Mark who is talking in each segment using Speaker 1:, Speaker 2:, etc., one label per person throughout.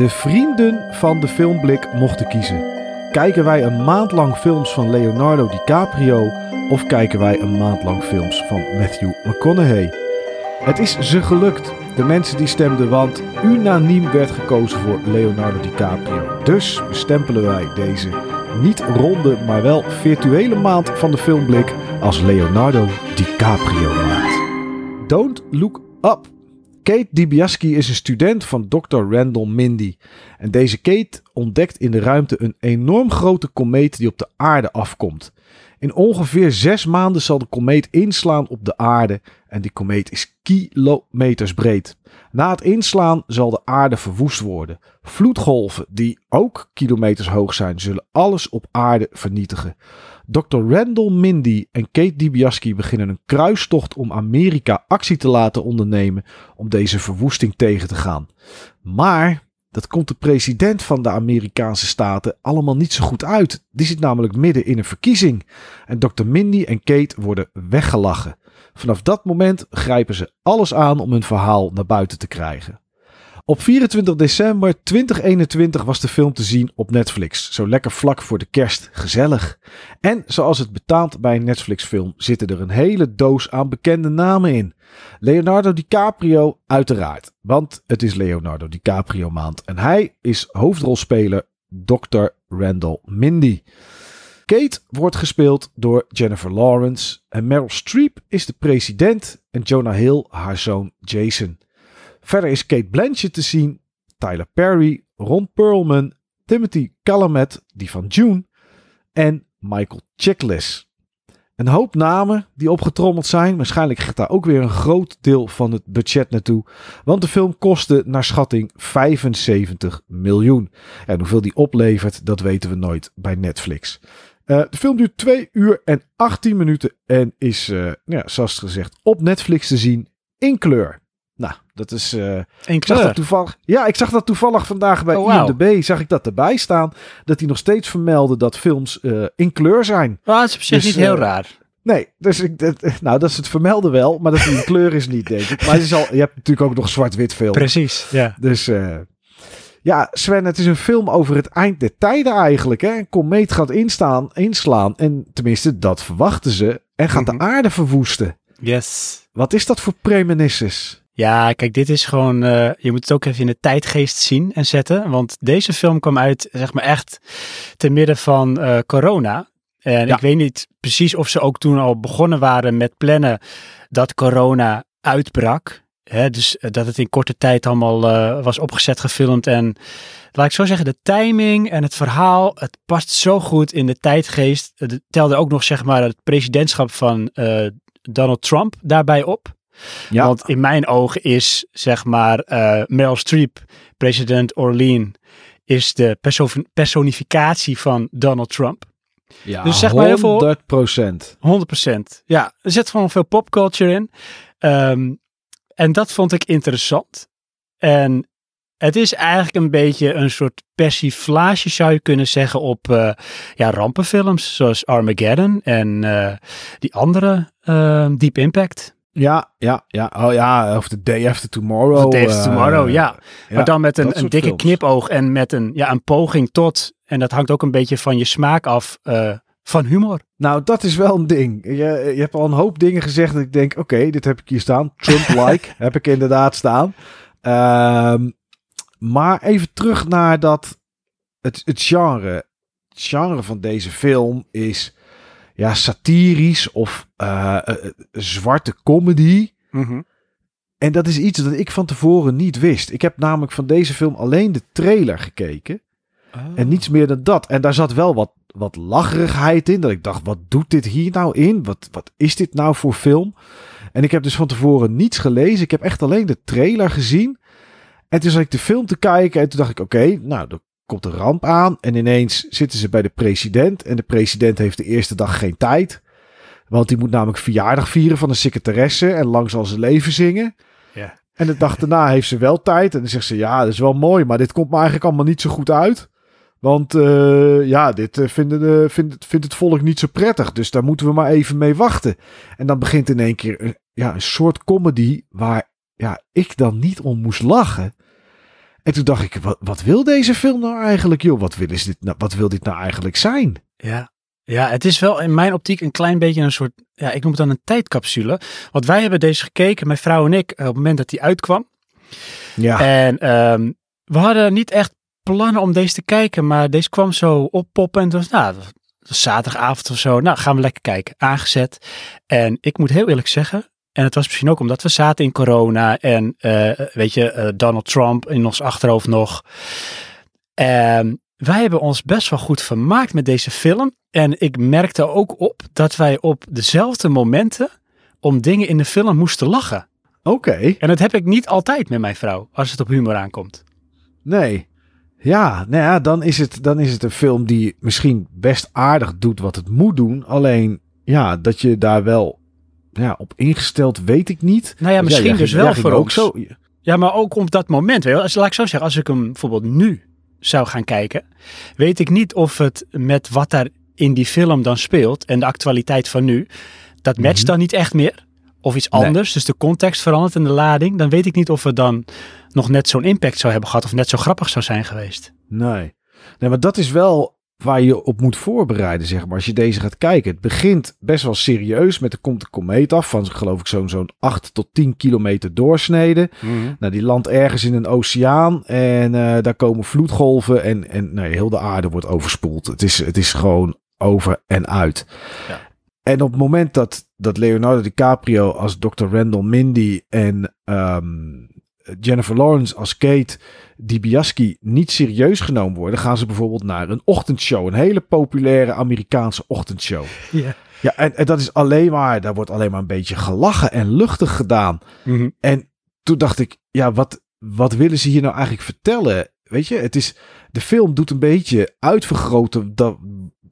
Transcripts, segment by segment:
Speaker 1: de vrienden van de filmblik mochten kiezen. Kijken wij een maand lang films van Leonardo DiCaprio of kijken wij een maand lang films van Matthew McConaughey? Het is ze gelukt. De mensen die stemden, want unaniem werd gekozen voor Leonardo DiCaprio. Dus bestempelen wij deze niet ronde, maar wel virtuele maand van de filmblik als Leonardo DiCaprio maand. Don't Look Up. Kate DiBiase is een student van Dr. Randall Mindy. En deze Kate ontdekt in de ruimte een enorm grote komeet die op de aarde afkomt. In ongeveer zes maanden zal de komeet inslaan op de aarde en die komeet is kilometers breed. Na het inslaan zal de aarde verwoest worden. Vloedgolven, die ook kilometers hoog zijn, zullen alles op aarde vernietigen. Dr. Randall Mindy en Kate DiBiase beginnen een kruistocht om Amerika actie te laten ondernemen om deze verwoesting tegen te gaan. Maar dat komt de president van de Amerikaanse staten allemaal niet zo goed uit. Die zit namelijk midden in een verkiezing. En Dr. Mindy en Kate worden weggelachen. Vanaf dat moment grijpen ze alles aan om hun verhaal naar buiten te krijgen. Op 24 december 2021 was de film te zien op Netflix. Zo lekker vlak voor de kerst. Gezellig. En zoals het betaamt bij een Netflix-film zitten er een hele doos aan bekende namen in. Leonardo DiCaprio uiteraard, want het is Leonardo DiCaprio maand en hij is hoofdrolspeler Dr. Randall Mindy. Kate wordt gespeeld door Jennifer Lawrence en Meryl Streep is de president en Jonah Hill haar zoon Jason. Verder is Kate Blanchett te zien, Tyler Perry, Ron Perlman, Timothy Chalamet, die van June, en Michael Chiklis. Een hoop namen die opgetrommeld zijn. Waarschijnlijk gaat daar ook weer een groot deel van het budget naartoe. Want de film kostte naar schatting 75 miljoen. En hoeveel die oplevert, dat weten we nooit bij Netflix. Uh, de film duurt 2 uur en 18 minuten en is, uh, ja, zoals gezegd, op Netflix te zien in kleur. Nou, dat is. Uh,
Speaker 2: ik
Speaker 1: zag dat toevallig. Ja, ik zag dat toevallig vandaag bij oh, IMDb. Zag ik dat erbij staan. Dat hij nog steeds vermeldde dat films uh, in kleur zijn.
Speaker 2: Ah, dat is op zich dus, niet heel raar.
Speaker 1: Nee, dus ik, dat, nou, dat is het vermelden wel, maar dat hij in kleur is niet, denk ik. Maar het is al, je hebt natuurlijk ook nog zwart-wit film.
Speaker 2: Precies, ja.
Speaker 1: Dus ja, Sven, het is een film over het eind der tijden eigenlijk. Hè? Een komeet gaat instaan, inslaan en tenminste, dat verwachten ze. En gaat de mhm. aarde verwoesten.
Speaker 2: Yes.
Speaker 1: Wat is dat voor premonitions?
Speaker 2: Ja, kijk, dit is gewoon. Uh, je moet het ook even in de tijdgeest zien en zetten. Want deze film kwam uit, zeg maar, echt te midden van uh, corona. En ik weet niet precies of ze ook toen al begonnen waren met plannen dat corona uitbrak. Hè, dus eh, dat het in korte tijd allemaal uh, was opgezet, gefilmd. En laat ik zo zeggen, de timing en het verhaal, het past zo goed in de tijdgeest. Het telde ook nog, zeg maar, het presidentschap van uh, Donald Trump daarbij op. Ja. Want in mijn ogen is, zeg maar, uh, Meryl Streep, president Orlean, is de perso personificatie van Donald Trump.
Speaker 1: Ja, dus zeg maar heel veel.
Speaker 2: 100%. 100%. Ja, er zit gewoon veel popculture in. Um, en dat vond ik interessant. En het is eigenlijk een beetje een soort persiflage, zou je kunnen zeggen, op uh, ja, rampenfilms zoals Armageddon en uh, die andere uh, Deep Impact.
Speaker 1: Ja, ja, ja. Oh ja, of The Day After Tomorrow.
Speaker 2: The Day After Tomorrow, ja. ja. Maar dan met een, een dikke films. knipoog en met een, ja, een poging tot. En dat hangt ook een beetje van je smaak af van humor.
Speaker 1: Nou, dat is wel een ding. Je, je hebt al een hoop dingen gezegd dat ik denk, oké, dit heb ik hier staan. Trump-like heb ik inderdaad staan. Um, maar even terug naar dat, het, het genre. Het genre van deze film is ja, satirisch of uh, uh, zwarte comedy. Mm -hmm. En dat is iets dat ik van tevoren niet wist. Ik heb namelijk van deze film alleen de trailer gekeken. Oh. En niets meer dan dat. En daar zat wel wat wat lacherigheid in. Dat ik dacht, wat doet dit hier nou in? Wat, wat is dit nou voor film? En ik heb dus van tevoren niets gelezen. Ik heb echt alleen de trailer gezien. En toen zat ik de film te kijken. En toen dacht ik, oké, nou, er komt een ramp aan. En ineens zitten ze bij de president. En de president heeft de eerste dag geen tijd. Want die moet namelijk verjaardag vieren van een secretaresse. En lang zal ze leven zingen. Ja. En de dag daarna heeft ze wel tijd. En dan zegt ze, ja, dat is wel mooi. Maar dit komt me eigenlijk allemaal niet zo goed uit. Want uh, ja, dit vinden de, vindt, vindt het volk niet zo prettig. Dus daar moeten we maar even mee wachten. En dan begint in één keer ja, een soort comedy waar ja, ik dan niet om moest lachen. En toen dacht ik, wat, wat wil deze film nou eigenlijk, joh? Wat wil, is dit nou, wat wil dit nou eigenlijk zijn?
Speaker 2: Ja. Ja, het is wel in mijn optiek een klein beetje een soort, ja, ik noem het dan een tijdcapsule. Want wij hebben deze gekeken, mijn vrouw en ik, op het moment dat die uitkwam.
Speaker 1: Ja.
Speaker 2: En ehm, we hadden niet echt plannen om deze te kijken, maar deze kwam zo oppoppen en het was, nou, was zaterdagavond of zo. Nou, gaan we lekker kijken. Aangezet. En ik moet heel eerlijk zeggen, en het was misschien ook omdat we zaten in corona en eh, weet je, eh, Donald Trump in ons achterhoofd nog. En wij hebben ons best wel goed vermaakt met deze film. En ik merkte ook op dat wij op dezelfde momenten om dingen in de film moesten lachen.
Speaker 1: Oké.
Speaker 2: En dat heb ik niet altijd met mijn vrouw, als het op humor aankomt.
Speaker 1: Nee. Ja, nou ja, dan is, het, dan is het een film die misschien best aardig doet wat het moet doen. Alleen, ja, dat je daar wel ja, op ingesteld, weet ik niet.
Speaker 2: Nou ja, misschien dus
Speaker 1: ging-
Speaker 2: wel voor ons.
Speaker 1: ook zo.
Speaker 2: Ja, maar ook op dat moment. Weet je, als, laat ik zo zeggen, als ik hem bijvoorbeeld nu zou gaan kijken, weet ik niet of het met wat daar in die film dan speelt en de actualiteit van nu, dat matcht
Speaker 1: Mhm.
Speaker 2: dan niet echt meer. Of iets
Speaker 1: Nee.
Speaker 2: anders, dus de context verandert en de lading. Dan weet ik niet of het dan nog net zo'n impact zou hebben gehad of net zo grappig zou zijn geweest.
Speaker 1: Nee. Nee, maar dat is wel waar je op moet voorbereiden, zeg maar. Als je deze gaat kijken. Het begint best wel serieus met er komt een komeet af van, geloof ik, zo'n zo'n 8 tot 10 kilometer doorsnede. Nou, die landt ergens in een oceaan en eh, daar komen vloedgolven en, en nee, heel de aarde wordt overspoeld. Het is, het is gewoon over en uit.
Speaker 2: Ja.
Speaker 1: En op het moment dat, dat Leonardo DiCaprio als Dr. Randall Mindy en ehm, Jennifer Lawrence als Kate DiBiase niet serieus genomen worden, gaan ze bijvoorbeeld naar een ochtendshow. Een hele populaire Amerikaanse ochtendshow.
Speaker 2: Ja.
Speaker 1: Ja, en, en dat is alleen maar, daar wordt alleen maar een beetje gelachen en luchtig gedaan.
Speaker 2: Mhm.
Speaker 1: En toen dacht ik, ja, wat, wat willen ze hier nou eigenlijk vertellen? Weet je, het is, de film doet een beetje uitvergroten dat,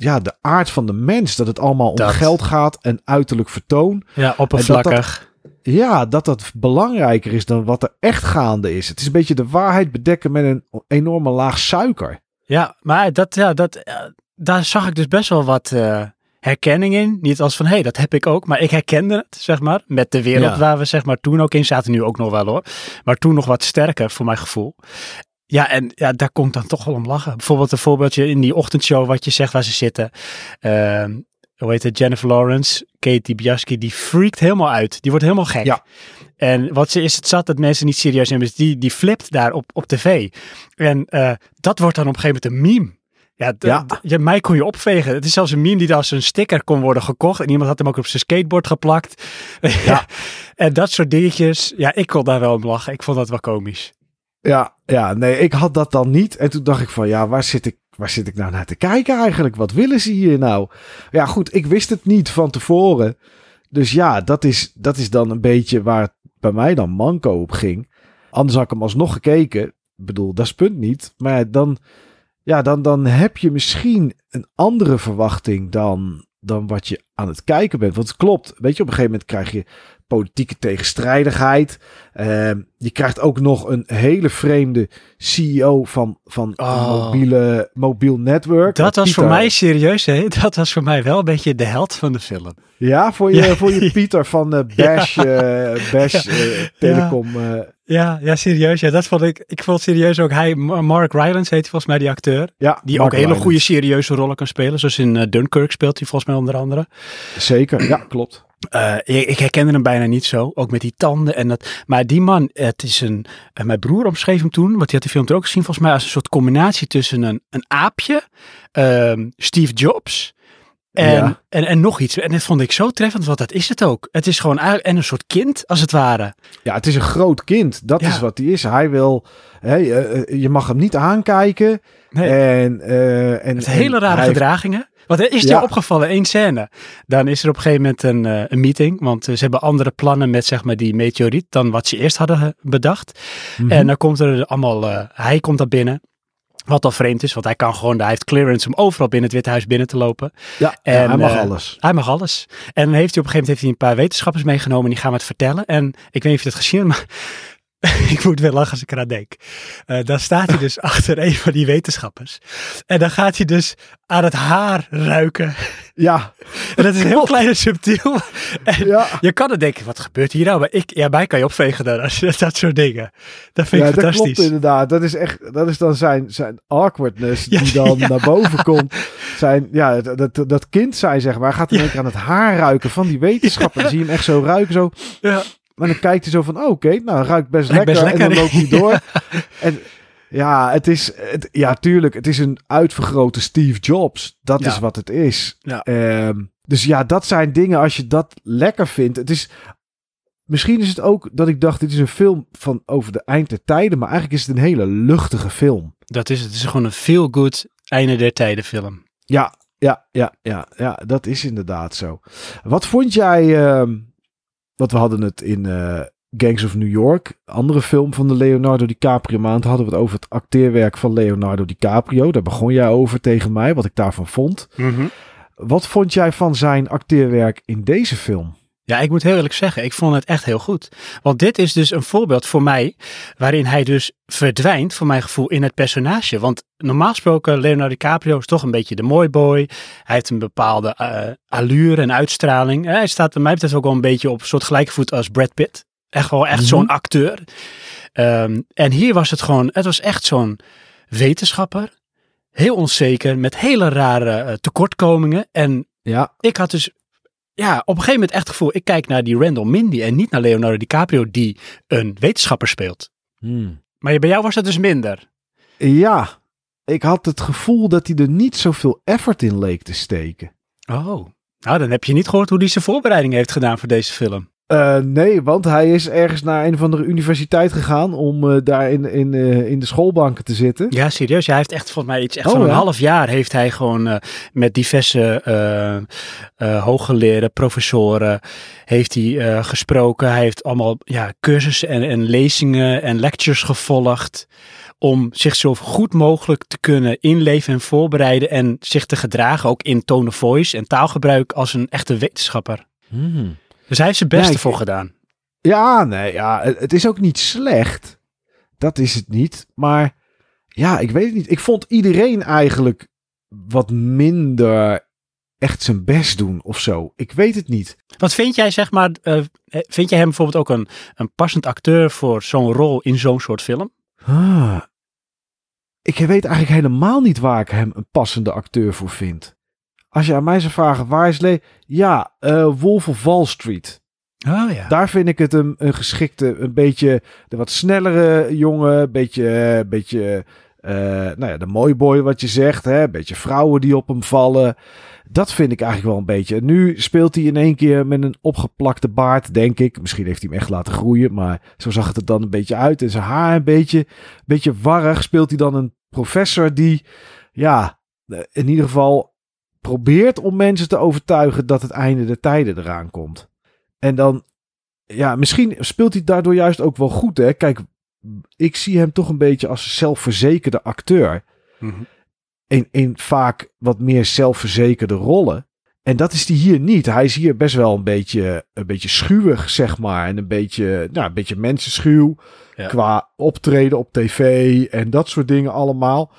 Speaker 1: ja, de aard van de mens. Dat het allemaal om geld gaat en uiterlijk vertoon.
Speaker 2: Ja, oppervlakkig.
Speaker 1: Ja, dat dat belangrijker is dan wat er echt gaande is. Het is een beetje de waarheid bedekken met een enorme laag suiker.
Speaker 2: Ja, maar dat, ja, dat, eh, daar zag ik dus best wel wat eh, herkenning in. Niet als van, hé, hey, dat heb ik ook. Maar ik herkende het, zeg maar, met de wereld
Speaker 1: Ja.
Speaker 2: waar we zeg maar toen ook in zaten. Nu ook nog wel hoor. Maar toen nog wat sterker, voor mijn gevoel. Ja, en ja, daar komt dan toch wel om lachen. Bijvoorbeeld een voorbeeldje in die ochtendshow wat je zegt waar ze zitten. Ehm, hoe heet het? Jennifer Lawrence, Kate DiBiase, die freakt helemaal uit. Die wordt helemaal gek.
Speaker 1: Ja.
Speaker 2: En wat ze is het zat dat mensen niet serieus nemen. Dus die, die flipt daar op, op tv. En eh, dat wordt dan op een gegeven moment een meme. Ja,
Speaker 1: Ja.
Speaker 2: ja, mij kon je opvegen. Het is zelfs een meme die als een sticker kon worden gekocht. En iemand had hem ook op zijn skateboard geplakt.
Speaker 1: Ja.
Speaker 2: en dat soort dingetjes. Ja, ik kon daar wel om lachen. Ik vond dat wel komisch.
Speaker 1: Ja, ja, nee, ik had dat dan niet. En toen dacht ik van, ja, waar zit ik, waar zit ik nou naar te kijken eigenlijk? Wat willen ze hier nou? Ja, goed, ik wist het niet van tevoren. Dus ja, dat is, dat is dan een beetje waar het bij mij dan manco op ging. Anders had ik hem alsnog gekeken. Ik bedoel, dat is punt niet. Maar dan, ja, dan, dan heb je misschien een andere verwachting dan, dan wat je aan het kijken bent. Want het klopt, weet je, op een gegeven moment krijg je politieke tegenstrijdigheid. Ehm, je krijgt ook nog een hele vreemde CEO van, van
Speaker 2: Oh.
Speaker 1: mobiele, mobiel network.
Speaker 2: Dat was voor mij serieus, hè? Dat was voor mij wel een beetje de held van de film.
Speaker 1: Ja, voor je,
Speaker 2: Ja.
Speaker 1: voor je Pieter van eh Bash, eh, Bash eh, Telecom. eh,
Speaker 2: Ja, ja, serieus. Ja, dat vond ik. Ik vond serieus ook hij, Ma- Mark Rylance heet volgens mij die acteur.
Speaker 1: ja,
Speaker 2: Die
Speaker 1: Mark
Speaker 2: ook hele goede serieuze rollen kan spelen. Zoals in eh, Dunkirk speelt hij volgens mij onder andere.
Speaker 1: Zeker, ja, klopt.
Speaker 2: Eh, ik, herkende hem bijna niet zo. Ook met die tanden en dat. Maar die man, het is een. eh, mijn broer omschreef hem toen, want die had die film er ook gezien, volgens mij als een soort combinatie tussen een, een aapje, ehm, Steve Jobs. En,
Speaker 1: Ja.
Speaker 2: en, en nog iets. En dat vond ik zo treffend, want dat is het ook. Het is gewoon en een soort kind, als het ware.
Speaker 1: Ja, het is een groot kind. Dat
Speaker 2: Ja.
Speaker 1: is wat hij is. Hij wil, hè, eh, eh, je mag hem niet aankijken.
Speaker 2: Nee.
Speaker 1: En, eh en,
Speaker 2: hele rare
Speaker 1: hij-
Speaker 2: gedragingen. Wat is
Speaker 1: Ja.
Speaker 2: je opgevallen? Eén scène. Dan is er op een gegeven moment een, een meeting. Want ze hebben andere plannen met zeg maar die meteoriet dan wat ze eerst hadden bedacht.
Speaker 1: Mhm.
Speaker 2: En dan komt er allemaal, hij komt daar binnen. Wat al vreemd is, want hij kan gewoon, hij heeft clearance om overal binnen het Witte Huis binnen te lopen.
Speaker 1: ja, hij mag
Speaker 2: eh,
Speaker 1: alles.
Speaker 2: Hij mag alles. En dan heeft hij op een gegeven moment heeft hij een paar wetenschappers meegenomen en die gaan het vertellen. En ik weet niet of je dat gezien hebt, maar ik moet wel lachen als ik eraan denk. Uh, dan staat hij dus achter een van die wetenschappers. En dan gaat hij dus aan het haar ruiken.
Speaker 1: Ja.
Speaker 2: En dat is heel klein en subtiel. En ja. je kan het denken, wat gebeurt hier nou? Maar ik, ja, mij kan je opvegen dan als je dat soort dingen. Dat vind ik ja, fantastisch.
Speaker 1: dat klopt inderdaad. Dat is echt, dat is dan zijn, zijn awkwardness die dan naar boven komt. Zijn, ja, dat, dat, kind zijn zeg maar. gaat in één keer aan het haar ruiken van die wetenschapper. Dan zie je hem echt zo ruiken, zo.
Speaker 2: Ja.
Speaker 1: Maar dan kijkt hij zo van, oh, oké, nou ruikt best, lekker, best lekker. En dan loopt hij door. En ja, het is, het, ja, tuurlijk, het is een uitvergrote Steve Jobs. Dat is wat het is.
Speaker 2: Ja.
Speaker 1: Ehm, dus ja, dat zijn dingen als je dat lekker vindt. Het is, misschien is het ook dat ik dacht, dit is een film van over de eind der tijden. Maar eigenlijk is het een hele luchtige film.
Speaker 2: Dat is het. Het is gewoon een feel-good einde der tijden film.
Speaker 1: Ja, ja, ja, ja, ja, dat is inderdaad zo. Wat vond jij... Uh, want we hadden het in uh, Gangs of New York, andere film van de Leonardo DiCaprio maand, hadden we het over het acteerwerk van Leonardo DiCaprio. Daar begon jij over tegen mij, wat ik daarvan vond.
Speaker 2: Mhm.
Speaker 1: Wat vond jij van zijn acteerwerk in deze film?
Speaker 2: Ja, ik moet heel eerlijk zeggen, ik vond het echt heel goed. Want dit is dus een voorbeeld voor mij waarin hij dus verdwijnt, voor mijn gevoel, in het personage. Want normaal gesproken, Leonardo DiCaprio is toch een beetje de mooi boy. Hij heeft een bepaalde uh, allure en uitstraling. Hij staat bij mij betreft ook wel een beetje op een soort gelijke voet als Brad Pitt. Echt wel echt zo'n mhm. acteur. Um, en hier was het gewoon, het was echt zo'n wetenschapper. Heel onzeker, met hele rare uh, tekortkomingen. En
Speaker 1: ja.
Speaker 2: ik had dus ja, op een gegeven moment echt het gevoel, ik kijk naar die Randall Mindy en niet naar Leonardo DiCaprio die een wetenschapper speelt.
Speaker 1: Hmm.
Speaker 2: Maar bij jou was dat dus minder.
Speaker 1: Ja, ik had het gevoel dat hij er niet zoveel effort in leek te steken.
Speaker 2: Oh, nou dan heb je niet gehoord hoe hij zijn voorbereiding heeft gedaan voor deze film.
Speaker 1: Uh, nee, want hij is ergens naar een of andere universiteit gegaan om uh, daar in, in, uh, in de schoolbanken te zitten.
Speaker 2: Ja, serieus. hij heeft echt volgens mij iets echt oh, van een half jaar heeft hij gewoon met diverse hooggeleerde professoren heeft hij gesproken. Hij heeft allemaal ja, cursussen en, en lezingen en lectures gevolgd om zich zo goed mogelijk te kunnen inleven en voorbereiden en zich te gedragen, ook in tone of voice en taalgebruik als een echte wetenschapper.
Speaker 1: Hmm.
Speaker 2: Dus hij heeft zijn beste voor gedaan.
Speaker 1: Ja, nee, ja, het, is ook niet slecht. Dat is het niet. Maar ja, ik weet het niet. Ik vond iedereen eigenlijk wat minder echt zijn best doen of zo. Ik weet het niet.
Speaker 2: Wat vind jij, zeg maar, uh, vind jij hem bijvoorbeeld ook een, een passend acteur voor zo'n rol in zo'n soort film?
Speaker 1: Ah, ik weet eigenlijk helemaal niet waar ik hem een passende acteur voor vind. Als je aan mij zou vragen, waar is Lee? Ja, uh, Wolf of Wall Street.
Speaker 2: Oh ja.
Speaker 1: Daar vind ik het een, een geschikte, een beetje de wat snellere jongen, een beetje, beetje uh, nou ja, de mooi boy wat je zegt, hè, een beetje vrouwen die op hem vallen. Dat vind ik eigenlijk wel een beetje. Nu speelt hij in één keer met een opgeplakte baard, denk ik. Misschien heeft hij hem echt laten groeien, maar zo zag het er dan een beetje uit. En zijn haar een beetje, een beetje warrig. Speelt hij dan een professor die, ja, in ieder geval probeert om mensen te overtuigen dat het einde der tijden eraan komt. En dan, ja, misschien speelt hij daardoor juist ook wel goed. Hè? Kijk, ik zie hem toch een beetje als zelfverzekerde acteur.
Speaker 2: Mm
Speaker 1: in, in vaak wat meer zelfverzekerde rollen. En dat is hij hier niet. Hij is hier best wel een beetje, een beetje schuwig, zeg maar. En een beetje, nou, een beetje mensenschuw. Qua optreden op tv en dat soort dingen allemaal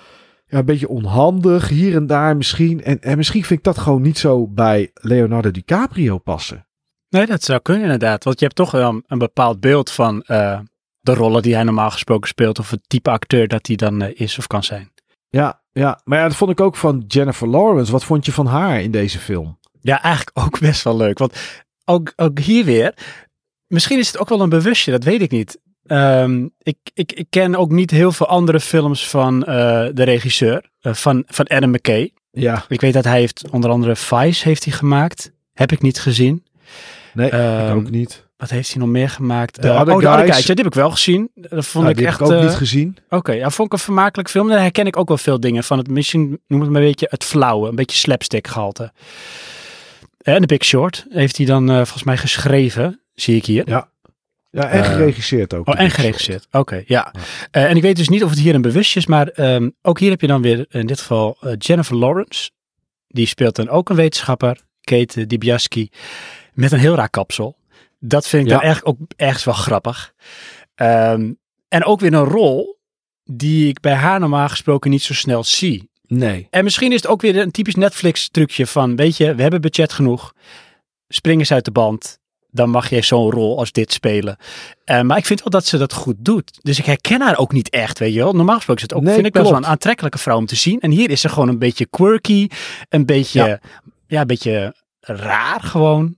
Speaker 1: ja, een beetje onhandig hier en daar misschien. En, en misschien vind ik dat gewoon niet zo bij Leonardo DiCaprio passen.
Speaker 2: Nee, dat zou kunnen inderdaad. Want je hebt toch wel een bepaald beeld van uh, de rollen die hij normaal gesproken speelt. Of het type acteur dat hij dan uh, is of kan zijn.
Speaker 1: Ja, ja, maar ja, dat vond ik ook van Jennifer Lawrence. Wat vond je van haar in deze film?
Speaker 2: Ja, eigenlijk ook best wel leuk. Want ook, ook hier weer, misschien is het ook wel een bewustje, dat weet ik niet. Um, ik, ik, ik ken ook niet heel veel andere films van uh, de regisseur, uh, van, van Adam McKay.
Speaker 1: Ja.
Speaker 2: Ik weet dat hij heeft onder andere Vice heeft hij gemaakt. Heb ik niet gezien.
Speaker 1: Nee, um, ik ook niet.
Speaker 2: Wat heeft hij nog meer gemaakt? Uh, oh, de Guys. Ja, die heb ik wel gezien. Dat vond ik echt.
Speaker 1: Heb ik ook niet gezien.
Speaker 2: Oké, okay, ja, vond ik een vermakelijk film. Daar herken ik ook wel veel dingen van. Het misschien noem het maar een beetje het flauwe, een beetje slapstick gehalte. En The Big Short heeft hij dan volgens mij geschreven, zie ik hier.
Speaker 1: Ja. Ja, en eh, geregisseerd ook.
Speaker 2: Oh, en geregisseerd. Oké, ja. Uh, en ik weet dus niet of het hier een bewust is, maar um, ook hier heb je dan weer in dit geval uh, Jennifer Lawrence. Die speelt dan ook een wetenschapper, Kate Dibiaski, met een heel raar kapsel. Dat vind ik ja. dan echt ook ergens wel grappig. Ehm, en ook weer een rol die ik bij haar normaal gesproken niet zo snel zie.
Speaker 1: Nee.
Speaker 2: En misschien is het ook weer een typisch Netflix trucje van, weet je, we hebben budget genoeg. Spring eens uit de band. Dan mag je zo'n rol als dit spelen. Uh, maar ik vind wel dat ze dat goed doet. Dus ik herken haar ook niet echt, weet je wel. Normaal gesproken is het ook,
Speaker 1: Nee,
Speaker 2: vind ik wel zo'n aantrekkelijke vrouw om te zien. En hier is ze gewoon een beetje quirky. Een beetje,
Speaker 1: Ja.
Speaker 2: ja, een beetje raar gewoon.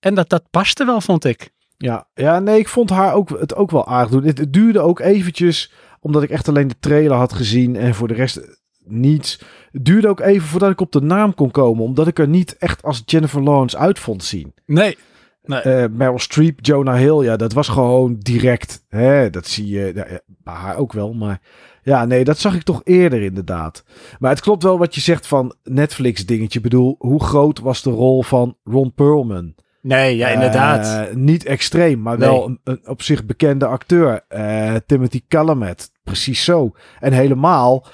Speaker 2: En dat, dat paste wel, vond ik.
Speaker 1: Ja, ja, nee, ik vond haar ook, het ook wel aardig doen. Het, het duurde ook eventjes, omdat ik echt alleen de trailer had gezien en voor de rest niets. Het duurde ook even voordat ik op de naam kon komen, omdat ik er niet echt als Jennifer Lawrence uit vond zien.
Speaker 2: Nee.
Speaker 1: Eh, Meryl Streep, Jonah Hill, ja, dat was gewoon direct. Hè? Dat zie je ja, bij haar ook wel, maar ja, nee, dat zag ik toch eerder inderdaad. Maar het klopt wel wat je zegt van Netflix dingetje. Ik bedoel, hoe groot was de rol van Ron Perlman?
Speaker 2: Nee, ja, inderdaad.
Speaker 1: Eh, niet extreem, maar
Speaker 2: Nee.
Speaker 1: wel een, een op zich bekende acteur. Eh, Timothy Chalamet, precies zo. En helemaal,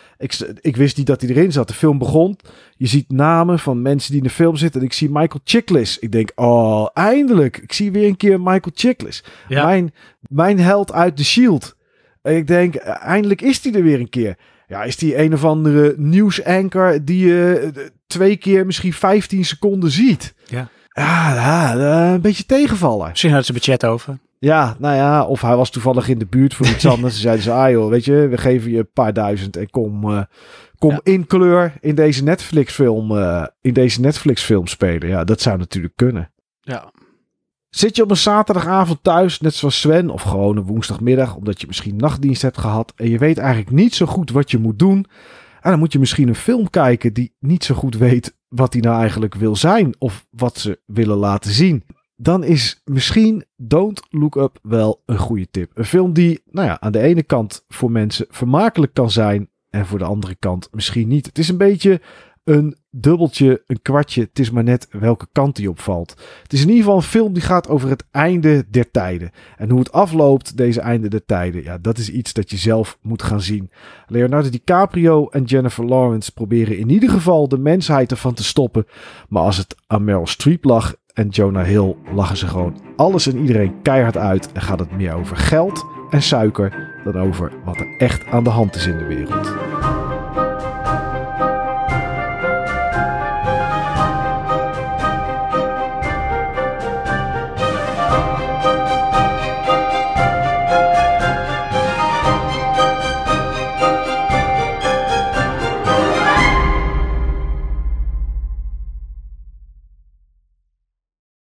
Speaker 1: ik, wist niet dat hij erin zat. De film begon, je ziet namen van mensen die in de film zitten. En ik zie Michael Chiklis. Ik denk, oh, eindelijk. Ik zie weer een keer Michael Chiklis.
Speaker 2: ja.
Speaker 1: Mijn, mijn held uit The Shield. En ik denk, eh, eindelijk is hij er weer een keer. Ja, is die een of andere nieuwsanker die je twee keer misschien 15 seconden ziet.
Speaker 2: Ja.
Speaker 1: Ja, ja, eh, een beetje tegenvallen.
Speaker 2: Misschien hadden ze budget over.
Speaker 1: Ja, nou ja, of hij was toevallig in de buurt voor iets anders. Ze zeiden ze, ah joh, weet je, we geven je een paar duizend en kom, eh, kom
Speaker 2: Ja.
Speaker 1: in kleur in deze Netflix film, eh, in deze Netflix film spelen. Ja, dat zou natuurlijk kunnen.
Speaker 2: Ja.
Speaker 1: Zit je op een zaterdagavond thuis, net zoals Sven, of gewoon een woensdagmiddag, omdat je misschien nachtdienst hebt gehad en je weet eigenlijk niet zo goed wat je moet doen, en dan moet je misschien een film kijken die niet zo goed weet wat hij nou eigenlijk wil zijn of wat ze willen laten zien. Dan is misschien Don't Look Up wel een goede tip. Een film die, nou ja, aan de ene kant voor mensen vermakelijk kan zijn en voor de andere kant misschien niet. Het is een beetje een dubbeltje, een kwartje. Het is maar net welke kant die opvalt. Het is in ieder geval een film die gaat over het einde der tijden. En hoe het afloopt, deze einde der tijden. Ja, dat is iets dat je zelf moet gaan zien. Leonardo DiCaprio en Jennifer Lawrence proberen in ieder geval de mensheid ervan te stoppen. Maar als het aan Meryl Streep lag en Jonah Hill, lachen ze gewoon alles en iedereen keihard uit. En gaat het meer over geld en suiker dan over wat er echt aan de hand is in de wereld.